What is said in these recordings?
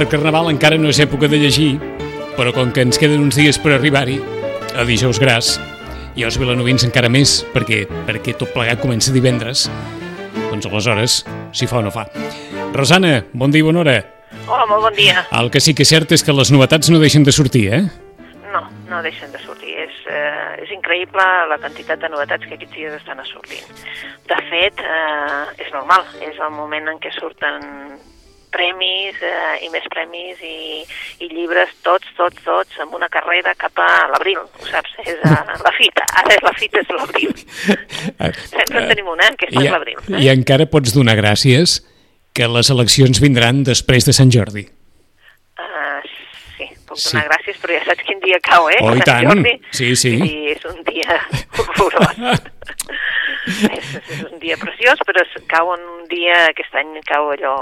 Per Carnaval encara no és època de llegir, però com que ens queden uns dies per arribar-hi, a dijous gras, i els vilanovins encara més, perquè, perquè tot plegat comença divendres, doncs aleshores, si fa o no fa. Rosana, bon dia i bona hora. Hola, molt bon dia. El que sí que és cert és que les novetats no deixen de sortir, eh? No, no deixen de sortir. És, eh, és increïble la quantitat de novetats que aquests dies estan sortint. De fet, eh, és normal. És el moment en què surten premis eh, i més premis i, i llibres, tots, tots, tots, amb una carrera cap a l'abril, ho saps? És a la fita, ara la fita és l'abril. Sempre en tenim una, eh? aquesta I, és l'abril. Eh? I encara pots donar gràcies que les eleccions vindran després de Sant Jordi. Uh, sí, puc Sí. donar gràcies, però ja saps quin dia cau, eh? Oh, Sant tant. Jordi. Sí, sí. I és un dia horrorós. és, és un dia preciós, però es- cau en un dia, aquest any cau allò,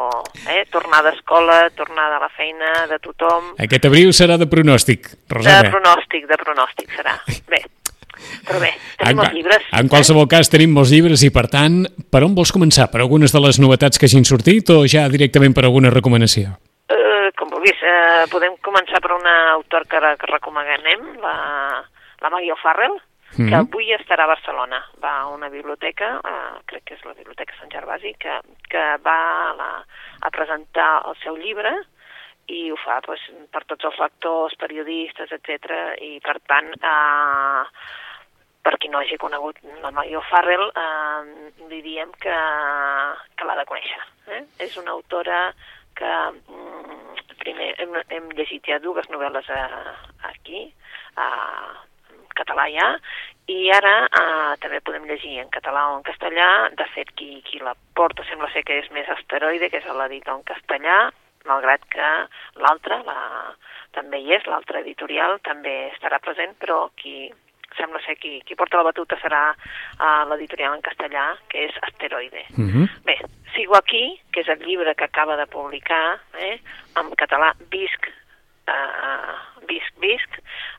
eh? Tornar d'escola, tornar de la feina, de tothom, Aquest abril serà de pronòstic, de Rosana. pronòstic, de pronòstic serà. Bé, però bé, tenim els llibres. en qualsevol cas tenim molts llibres i per tant, per on vols començar? Per algunes de les novetats que hagin sortit o ja directament per alguna recomanació? Eh, com vulguis, eh, podem començar per una autor que, que recomanem, la, la Maggie O'Farrell, que Mhm. avui estarà a Barcelona. Va a una biblioteca, eh, crec que és la Biblioteca Sant Gervasi, que, que va a, la, a presentar el seu llibre i ho fa pues, per tots els lectors, periodistes, etc. I per tant, eh, per qui no hagi conegut la Maggie O'Farrell, eh, li diem que, que l'ha de conèixer. Eh? És una autora que mm, primer hem, hem llegit ja dues novel·les a, aquí, a català ja, i ara eh, també podem llegir en català o en castellà. De fet, qui, qui la porta sembla ser que és més asteroide, que és l'editor en castellà, malgrat que l'altra, la, també hi és, l'altra editorial, també estarà present, però qui sembla ser qui, qui porta la batuta serà uh, l'editorial en castellà, que és Asteroide. Uh -huh. Bé, Sigo aquí, que és el llibre que acaba de publicar, eh, en català Visc, uh, Visc, Visc,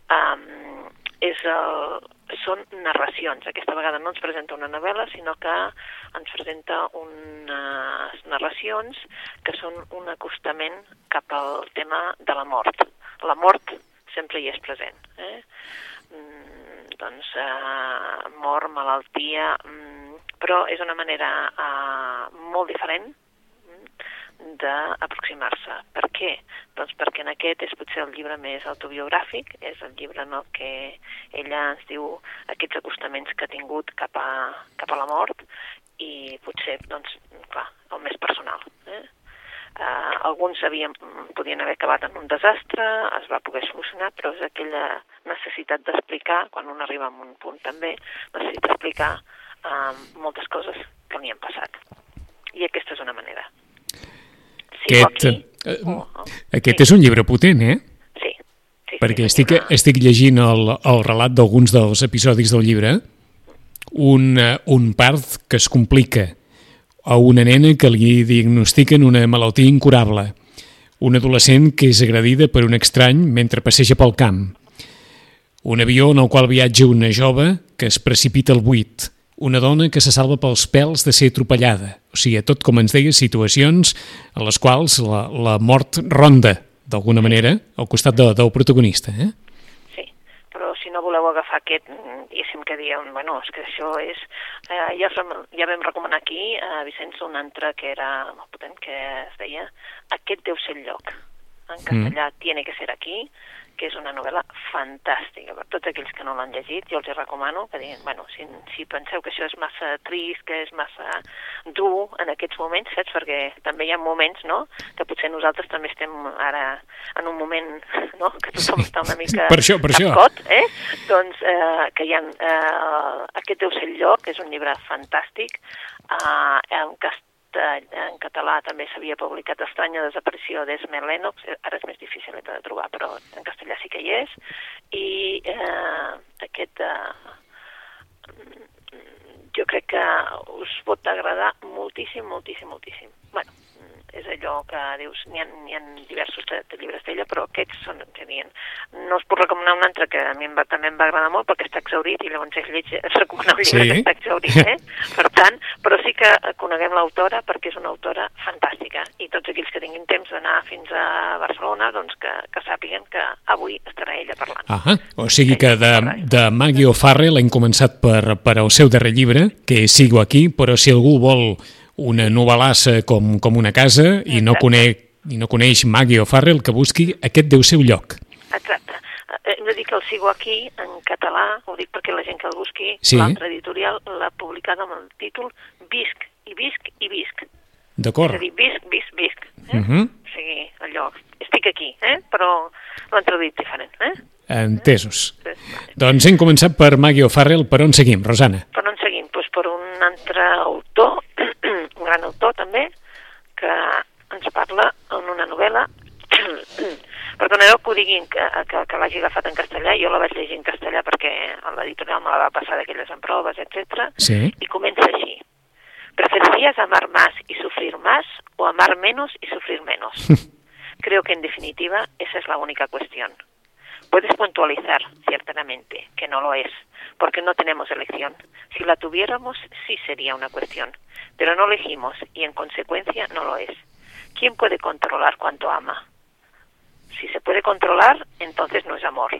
um, és el, són narracions. Aquesta vegada no ens presenta una novel·la, sinó que ens presenta unes narracions que són un acostament cap al tema de la mort. La mort sempre hi és present. Eh? Mm, doncs eh, mort, malaltia, mm, però és una manera eh, molt diferent d'aproximar-se. Per què? Doncs perquè en aquest és potser el llibre més autobiogràfic, és el llibre en el que ella ens diu aquests acostaments que ha tingut cap a, cap a la mort i potser, doncs, clar, el més personal. Eh? Uh, alguns havien, podien haver acabat en un desastre, es va poder solucionar, però és aquella necessitat d'explicar, quan un arriba a un punt també, necessita explicar uh, moltes coses que li han passat. I aquesta és una manera. Sigo Aquest, aquí. eh, Oh, oh. Aquest Sí. és un llibre potent, eh? Sí. sí Perquè sí, estic, estic llegint el, el relat d'alguns dels episodis del llibre, un, eh, un part que es complica a una nena que li diagnostiquen una malaltia incurable, un adolescent que és agredida per un estrany mentre passeja pel camp, un avió en el qual viatja una jove que es precipita al buit, una dona que se salva pels pèls de ser atropellada. O sigui, tot, com ens deia, situacions en les quals la, la mort ronda, d'alguna manera, al costat de, del protagonista. Eh? Sí, però si no voleu agafar aquest, mm, diguéssim que diem, bueno, és que això és... Eh, ja, som, ja vam recomanar aquí a Vicenç un altre que era molt potent, que es deia Aquest deu ser el lloc. En castellà, mm. Tiene que ser aquí, que és una novel·la fantàstica. Per tots aquells que no l'han llegit, jo els hi recomano que diguin, bueno, si, si penseu que això és massa trist, que és massa dur en aquests moments, saps? Perquè també hi ha moments, no?, que potser nosaltres també estem ara en un moment, no?, que tothom està una mica per això, per capcot, eh? Doncs eh, que hi ha... Eh, aquest deu ser el lloc, és un llibre fantàstic, eh, en cast en català també s'havia publicat Estranya desaparició d'Esme Lennox, ara és més difícil de trobar, però en castellà sí que hi és, i eh, aquest eh, jo crec que us pot agradar moltíssim, moltíssim, moltíssim. bueno, és allò que dius, n'hi ha, ha diversos de, de llibres d'ella, però aquests són, que dient, no us puc recomanar un altre que a mi em va, també em va agradar molt perquè està exaurit i llavors és lleig recomanar un llibre sí. que està exaurit, eh? per tant, però sí que coneguem l'autora perquè és una autora fantàstica i tots aquells que tinguin temps d'anar fins a Barcelona, doncs que, que sàpiguen que avui estarà ella parlant. Ah o sigui que de, de Maggie O'Farrell hem començat per, per el seu darrer llibre, que Sigo aquí, però si algú vol una novel·lassa com, com una casa Exacte. i no, conec, i no coneix Maggie o Farrell, que busqui aquest deu ser lloc. Exacte. Eh, hem de dir que el sigo aquí en català, ho dic perquè la gent que el busqui, sí. l'altre editorial l'ha publicat amb el títol Visc, i visc, i visc. D'acord. És a dir, visc, visc, visc. Eh? Uh -huh. O sigui, allò, estic aquí, eh? però l'han traduït diferent. Eh? Entesos. Eh? Doncs hem començat per Maggie O'Farrell. Per on seguim, Rosana? Per on seguim? Doncs pues per un altre autor autor també, que ens parla en una novel·la Perdoneu que ho diguin que, que, que l'hagi agafat en castellà, jo la vaig llegir en castellà perquè l'editorial me la va passar d'aquelles en proves, etc. Sí. Y comença així. ¿Preferirías amar más y sufrir más o amar menos y sufrir menos? Creo que en definitiva esa es la única cuestión. Puedes puntualizar, ciertamente, que no lo es, porque no tenemos elección. Si la tuviéramos, sí sería una cuestión, pero no elegimos y en consecuencia no lo es. ¿Quién puede controlar cuánto ama? Si se puede controlar, entonces no es amor.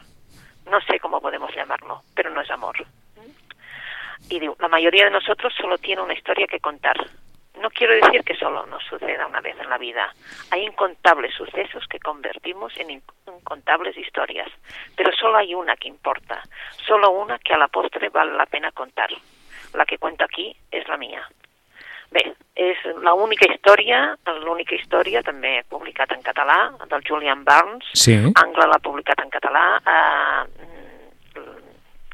No sé cómo podemos llamarlo, pero no es amor. Y digo, la mayoría de nosotros solo tiene una historia que contar. No quiero decir que solo nos suceda una vez en la vida. Hay incontables sucesos que convertimos en incontables historias, pero solo hay una que importa, solo una que a la postre vale la pena contar. La que cuento aquí és la mia. Bé, és l'única història, l'única història també publicat en català, del Julian Barnes. Sí. Angle l'ha publicat en català, eh,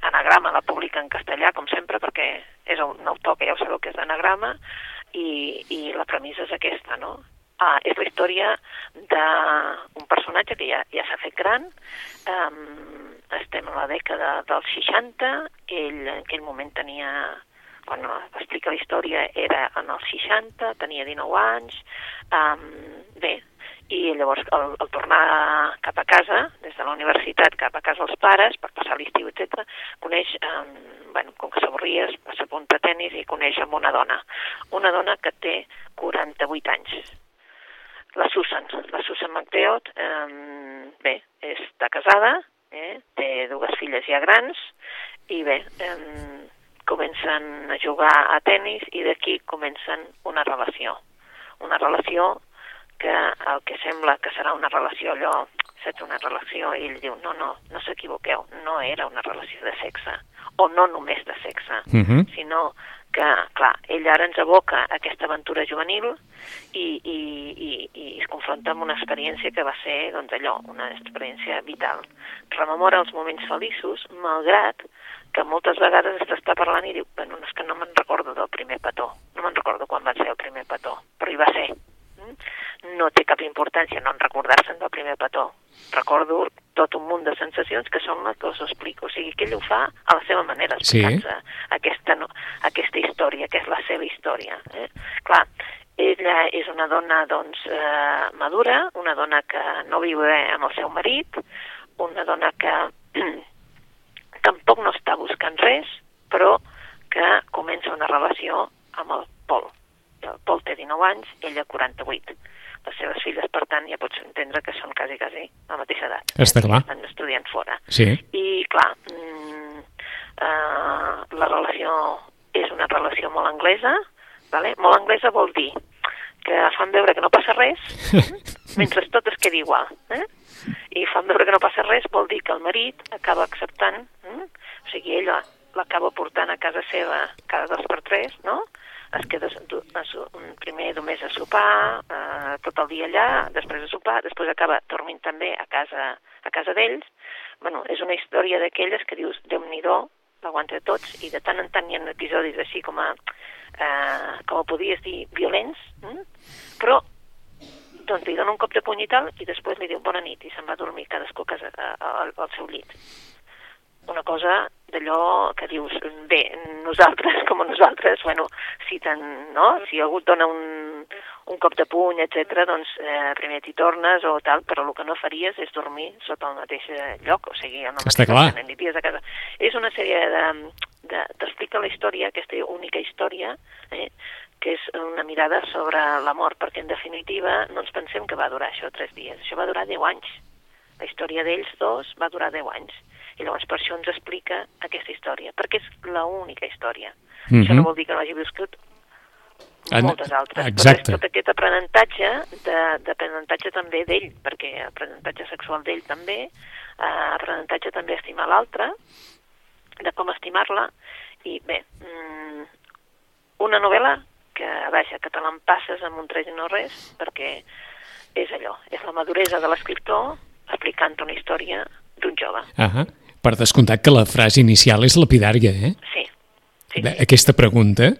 Anagrama la publica en castellà, com sempre, perquè és un autor que ja ho sabeu que és d'anagrama, i, i la premissa és aquesta, no? Ah, és la història d'un personatge que ja, ja s'ha fet gran, um, estem a la dècada dels 60, ell en aquell moment tenia, quan explica la història era en els 60, tenia 19 anys, um, bé, i llavors al, al tornar cap a casa, des de la universitat cap a casa dels pares, per passar l'estiu, etc, coneix, um, bueno, com que s'avorria, s'apunta a tennis i coneix amb una dona. Una dona que té 48 anys. La Susan, la Susan McDeot, um, bé, està casada, eh, té dues filles ja grans, i bé, um, comencen a jugar a tennis i d'aquí comencen una relació. Una relació que el que sembla que serà una relació allò, saps, una relació, i ell diu, no, no, no s'equivoqueu, no era una relació de sexe, o no només de sexe, uh -huh. sinó que, clar, ell ara ens aboca a aquesta aventura juvenil i, i, i, i es confronta amb una experiència que va ser, doncs allò, una experiència vital. Rememora els moments feliços, malgrat que moltes vegades està parlant i diu, bueno, és que no me'n recordo del primer petó, no me'n recordo quan va ser el primer petó, però hi va ser. No té cap importància no en recordar-se'n del primer petó. Recordo tot un munt de sensacions que són les que us explico. O sigui, que ell ho fa a la seva manera, explicant-se sí. aquesta, no, aquesta història, que és la seva història. Eh? Clar, ella és una dona doncs, eh, madura, una dona que no viu bé amb el seu marit, una dona que tampoc no està buscant res, però que comença una relació amb el Pol. Pol té 19 anys, ella 48 les seves filles, per tant, ja pots entendre que són quasi, quasi la mateixa edat. Està eh? clar. Estan estudiant fora. Sí. I, clar, mm, eh, la relació és una relació molt anglesa, vale? molt anglesa vol dir que fan veure que no passa res, mentre tot es quedi igual. Eh? I fan veure que no passa res vol dir que el marit acaba acceptant, eh? o sigui, ella l'acaba portant a casa seva cada dos per tres, no?, es queda a primer només a sopar, eh, tot el dia allà, després a sopar, després acaba dormint també a casa, a casa d'ells. Bueno, és una història d'aquelles que dius, Déu-n'hi-do, l'aguanta tots, i de tant en tant hi ha episodis així com a, eh, com ho podies dir, violents, hm? però doncs li dona un cop de puny i tal, i després li diu bona nit, i se'n va a dormir cadascú a casa, a, a, al seu llit una cosa d'allò que dius, bé, nosaltres, com a nosaltres, bueno, si, ten, no? si algú et dona un, un cop de puny, etc, doncs eh, primer t'hi tornes o tal, però el que no faries és dormir sota el mateix eh, lloc, o sigui, en el mateix lloc que aniries a casa. És una sèrie de, de, t'explica la història, aquesta única història, eh, que és una mirada sobre la mort, perquè en definitiva no ens pensem que va durar això tres dies, això va durar 10 anys. La història d'ells dos va durar 10 anys. I llavors per això ens explica aquesta història, perquè és l'única història. Mhm. Això no vol dir que no hagi viscut En- moltes altres. exacte. Però és tot aquest aprenentatge, de- d'aprenentatge també d'ell, perquè aprenentatge sexual d'ell també, eh, aprenentatge també a estimar l'altre, de com estimar-la, i bé, mm, una novel·la que, vaja, que te l'empasses amb un tres i no res, perquè és allò, és la maduresa de l'escriptor explicant una història d'un jove. Ah per descomptat que la frase inicial és lapidària, eh? Sí. sí, sí. Aquesta pregunta,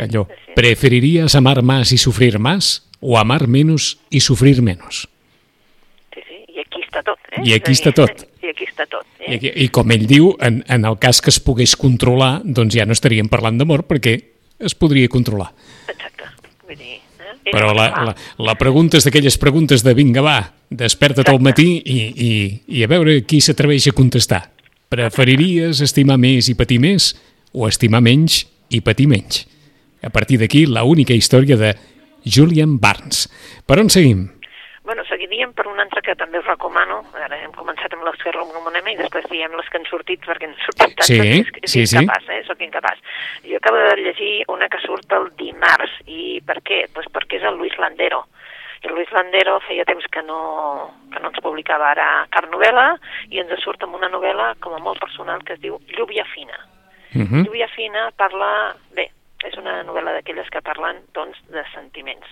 allò, sí, sí. ¿preferirías amar más y sufrir más o amar menos y sufrir menos? sí, sí. I aquí està tot. Eh? I aquí està tot. I aquí està tot. I, Eh? aquí- I com ell diu, en, en el cas que es pogués controlar, doncs ja no estaríem parlant d'amor perquè es podria controlar. Exacte. Vull dir, eh? Però la, la, la pregunta és d'aquelles preguntes de vinga, va, desperta't al Exacte. matí i, i, i a veure qui s'atreveix a contestar. Preferiries estimar més i patir més o estimar menys i patir menys? A partir d'aquí, la única història de Julian Barnes. Per on seguim? Bueno, seguiríem per un altre que també us recomano. Ara hem començat amb que recomanem i després diem les que han sortit perquè han sortit tantes Sí, que és, és sí, sí. incapaç, eh? Soc incapaç. Jo acabo de llegir una que surt el dimarts. I per què? Pues perquè és el Luis Landero. El Luis Landero feia temps que no, que no ens publicava ara cap novel·la i ens surt amb una novel·la com a molt personal que es diu Lluvia fina. Uh -huh. Lluvia fina parla... Bé, és una novel·la d'aquelles que parlen, doncs, de sentiments.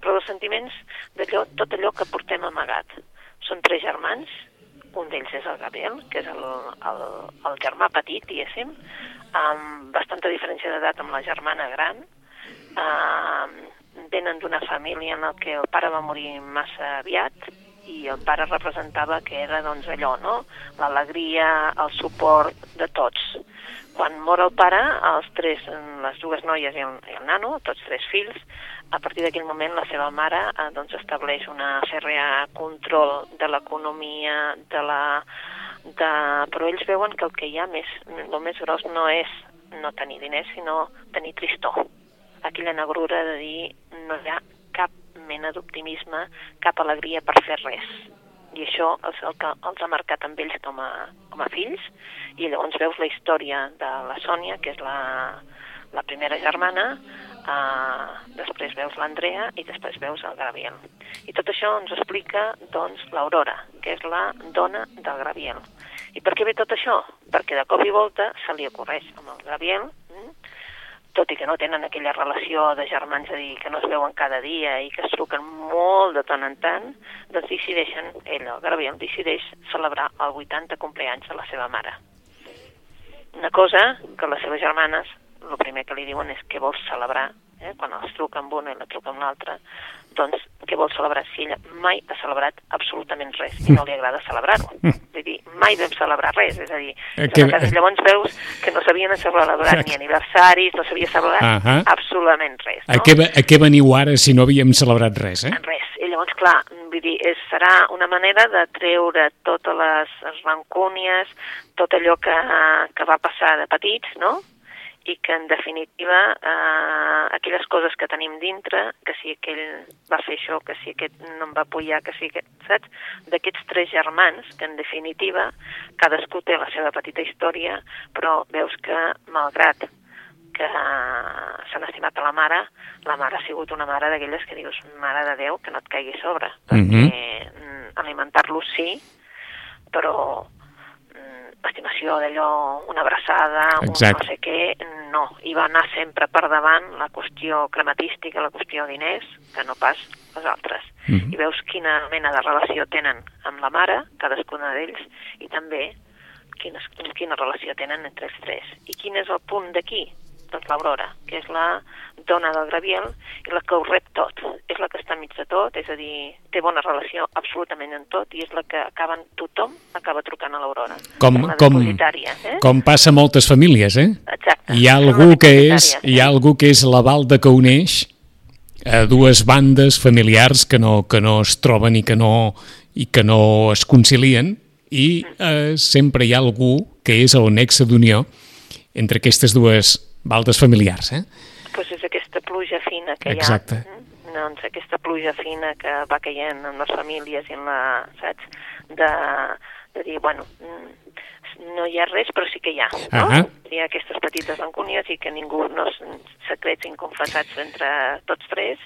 Però dels sentiments d'allò, tot allò que portem amagat. Són tres germans, un d'ells és el Gabriel, que és el, el, el germà petit, diguéssim, amb bastanta diferència d'edat amb la germana gran, eh, venen d'una família en la que el pare va morir massa aviat i el pare representava que era doncs allò, no? L'alegria, el suport de tots. Quan mor el pare, els tres, les dues noies i el, i el nano, tots tres fills, a partir d'aquell moment la seva mare eh, doncs estableix una fèrrea control de l'economia, de la... De... Però ells veuen que el que hi ha més, el més gros no és no tenir diners, sinó tenir tristor. Aquella negrura de dir no hi ha cap mena d'optimisme, cap alegria per fer res. I això és el que els ha marcat amb ells com a, com a fills, i llavors veus la història de la Sònia, que és la, la primera germana, uh, després veus l'Andrea i després veus el Gabriel. I tot això ens explica, doncs, l'Aurora, que és la dona del Gabriel. I per què ve tot això? Perquè de cop i volta se li ocorreix amb el Gabriel, mm, tot i que no tenen aquella relació de germans, a dir, que no es veuen cada dia i que es truquen molt de tant en tant, doncs decideixen, ell, el Gabriel, decideix celebrar el 80 compleanys de la seva mare. Una cosa que les seves germanes, el primer que li diuen és què vols celebrar, eh? quan els truca amb una i la truca amb l'altra, doncs què vol celebrar si ella mai ha celebrat absolutament res i no li agrada celebrar-ho. Vull dir, mai vam celebrar res, és a dir, Eh, que- casa, llavors veus que no sabien celebrar ni aniversaris, no s'havia celebrat Ahà. absolutament res. A No? què, ve- a què veniu ara si no havíem celebrat res, eh? Res. I llavors, clar, vull dir, és, serà una manera de treure totes les rancúnies, tot allò que, que va passar de petits, no?, i que en definitiva eh, aquelles coses que tenim dintre, que si aquell va fer això, que si aquest no em va apoyar, que si aquest, saps? D'aquests tres germans, que en definitiva cadascú té la seva petita història, però veus que malgrat que s'han estimat a la mare, la mare ha sigut una mare d'aquelles que dius, mare de Déu, que no et caigui sobre, perquè mm, alimentar-los sí, però estimació d'allò, una abraçada, un Exacte. no sé què, no. Hi va anar sempre per davant la qüestió crematística, la qüestió diners, que no pas les altres. Mhm. I veus quina mena de relació tenen amb la mare, cadascuna d'ells, i també quina, quina relació tenen entre els tres. I quin és el punt d'aquí? Doncs l'Aurora, que és la dona del Graviel i la que ho rep tot. És la que està enmig de tot, és a dir, té bona relació absolutament en tot i és la que acaben, tothom acaba trucant a l'Aurora. Com, com, eh? com passa a moltes famílies, eh? Exacte. Hi ha algú que és, depositàries, hi ha algú que és la balda que uneix a dues bandes familiars que no, que no es troben i que no, i que no es concilien i eh, sempre hi ha algú que és el nexe d'unió entre aquestes dues baldes familiars, eh? pues és aquesta pluja fina que Exacte. hi ha. mm? Doncs aquesta pluja fina que va caient en les famílies i en la, saps? De, de dir, bueno, mm, no hi ha res, però sí que hi ha, no? Ahà. Hi ha aquestes petites rancúnies i que ningú no secrets inconfessats entre tots tres,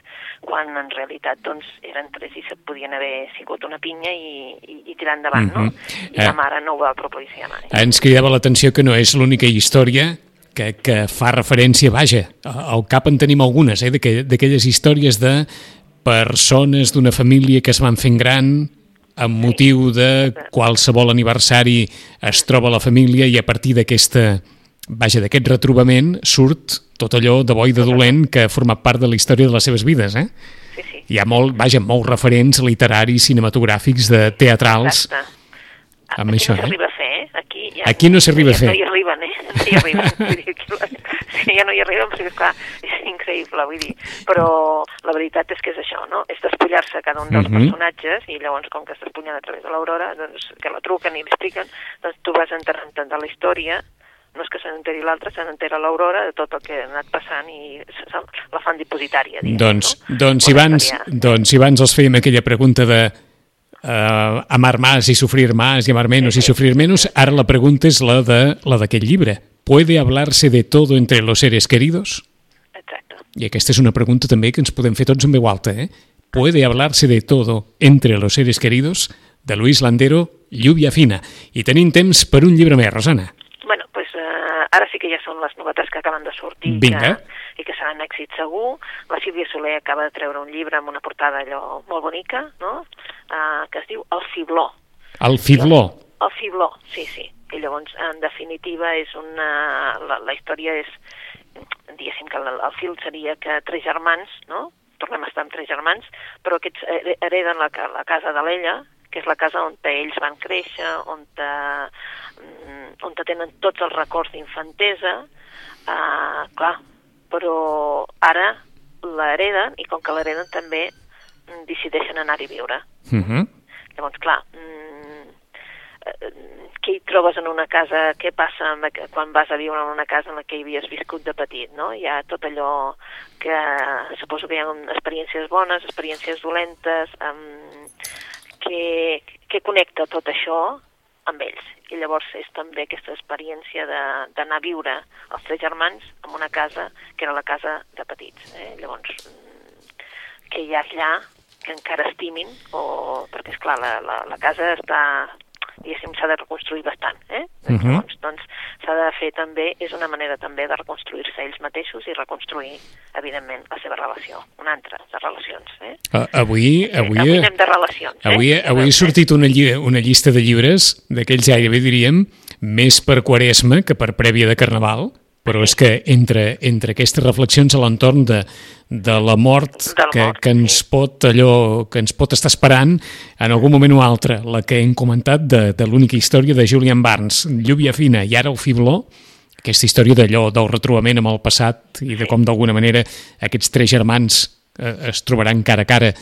quan en realitat doncs, eren tres i se podien haver sigut una pinya i, i, i tirar endavant, no? Mhm. I la Eh. mare no ho va propiciar mai. Ens cridava l'atenció que no és l'única història que, que fa referència, vaja, al cap en tenim algunes, eh, d'aquell- d'aquelles històries de persones d'una família que es van fent gran amb motiu de qualsevol aniversari es troba la família i a partir d'aquesta vaja, d'aquest retrobament surt tot allò de bo i de dolent que ha format part de la història de les seves vides, eh? Sí, sí. Hi ha molt, vaja, molts referents literaris, cinematogràfics, de teatrals, Exacte. Amb aquí això, no eh? s'arriba a fer, eh? Aquí, ja, Aquí no s'arriba a fer. No hi arriben, eh? No hi arriben. Sí, ja no hi arriben, perquè, clar, és increïble, vull dir. Però la veritat és que és això, no? És despullar-se cada un dels Mhm. personatges i llavors, com que s'espullen a través de l'Aurora, doncs, que la truquen i li expliquen, doncs tu vas enterant de la història no és que se n'enteri l'altre, se n'entera l'Aurora de tot el que ha anat passant i la fan dipositària. diguem, Doncs, no? doncs, si abans, doncs si abans els fèiem aquella pregunta de uh, amar más y sufrir más y amar menos y sufrir menos, ara la pregunta és la de la d'aquest llibre. ¿Puede hablarse de todo entre los seres queridos? Exacte. I aquesta és una pregunta també que ens podem fer tots en veu alta, eh? ¿Puede hablarse de todo entre los seres queridos? De Luis Landero, Lluvia Fina. I tenim temps per un llibre més, Rosana. Bueno, pues, eh, ara sí que ja són les novetats que acaben de sortir Vinga. que, i que seran èxit segur. La Sílvia Soler acaba de treure un llibre amb una portada allò molt bonica, no? Uh, que es diu El Fibló. El Fibló. El Fibló, sí, sí. I llavors, en definitiva, és una... La, la història és... Diguéssim que el, el fil seria que tres germans, no? Tornem a estar amb tres germans, però aquests her- hereden la, la casa de l'ella, que és la casa on ells van créixer, on, te, mm, on te tenen tots els records d'infantesa, uh, clar, però ara l'hereden i com que l'hereden també decideixen anar-hi a viure. Uh -huh. Llavors, clar, mm, eh, què hi trobes en una casa, què passa amb, quan vas a viure en una casa en la que hi havies viscut de petit, no? Hi ha tot allò que suposo que hi ha experiències bones, experiències dolentes, um, que, que connecta tot això amb ells. I llavors és també aquesta experiència d'anar a viure els tres germans en una casa que era la casa de petits. Eh? Llavors, mm, que hi ha allà que encara estimin, o, perquè, és clar la, la, la casa està, diguéssim, s'ha de reconstruir bastant, eh? Mhm. Llavors, doncs, s'ha de fer també, és una manera també de reconstruir-se ells mateixos i reconstruir, evidentment, la seva relació, una altra de relacions, eh? Uh, avui, Sí, avui, avui anem de relacions, eh? Avui, avui ha sortit una, lli una llista de llibres d'aquells gairebé diríem més per quaresma que per prèvia de Carnaval, però és que entre, entre aquestes reflexions a l'entorn de, de la mort, la que, mort, que ens pot allò que ens pot estar esperant en algun moment o altre, la que hem comentat de, de l'única història de Julian Barnes, Lluvia Fina i ara el Fibló, aquesta història d'allò, del retrobament amb el passat i de com d'alguna manera aquests tres germans es trobaran cara a cara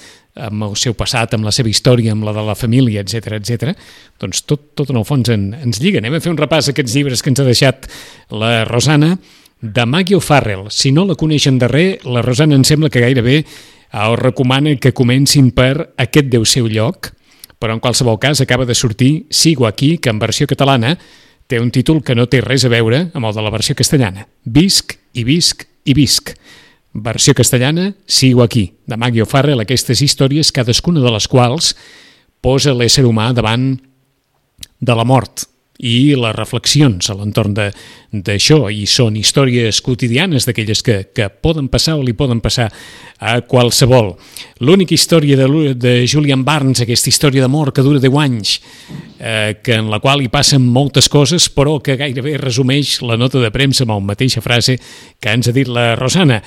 amb el seu passat, amb la seva història, amb la de la família, etc etc. doncs tot, tot en el fons en, ens lliga. Anem a fer un repàs a aquests llibres que ens ha deixat la Rosana de Maggie O'Farrell. Si no la coneixen de res, la Rosana em sembla que gairebé eh, us recomana que comencin per Aquest deu ser un lloc, però en qualsevol cas acaba de sortir Sigo aquí, que en versió catalana té un títol que no té res a veure amb el de la versió castellana. Visc i visc i visc. Versió castellana, Sigo aquí, de Maggie O'Farrell, aquestes històries, cadascuna de les quals posa l'ésser humà davant de la mort i les reflexions a l'entorn d'això, i són històries quotidianes d'aquelles que, que poden passar o li poden passar a qualsevol. L'única història de, de Julian Barnes, aquesta història d'amor que dura 10 anys, eh, que en la qual hi passen moltes coses, però que gairebé resumeix la nota de premsa amb la mateixa frase que ens ha dit la Rosana.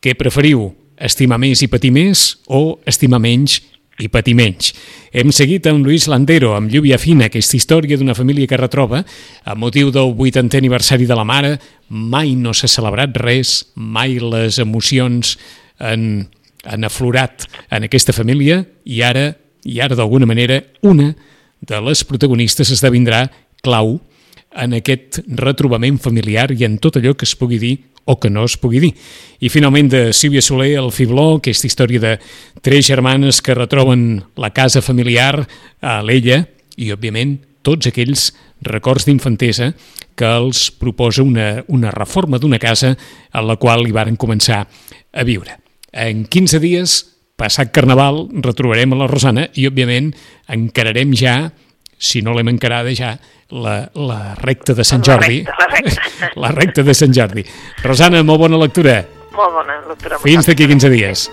Què preferiu? Estimar més i patir més o estimar menys i patir menys. Hem seguit amb Luis Landero, amb Lluvia Fina, aquesta història d'una família que retroba, a motiu del 80è aniversari de la mare, mai no s'ha celebrat res, mai les emocions han, han aflorat en aquesta família i ara, i ara d'alguna manera, una de les protagonistes esdevindrà clau en aquest retrobament familiar i en tot allò que es pugui dir o que no es pugui dir. I finalment de Sílvia Soler, el Fibló, aquesta història de tres germanes que retroben la casa familiar a l'ella i, òbviament, tots aquells records d'infantesa que els proposa una, una reforma d'una casa a la qual hi varen començar a viure. En 15 dies, passat Carnaval, retrobarem a la Rosana i, òbviament, encararem ja, si no l'hem encarada ja, la, la recta de Sant Jordi. La recta, la recta. la recta de Sant Jordi. Rosana, molt bona lectura. Molt bona lectura. Fins d'aquí 15 dies.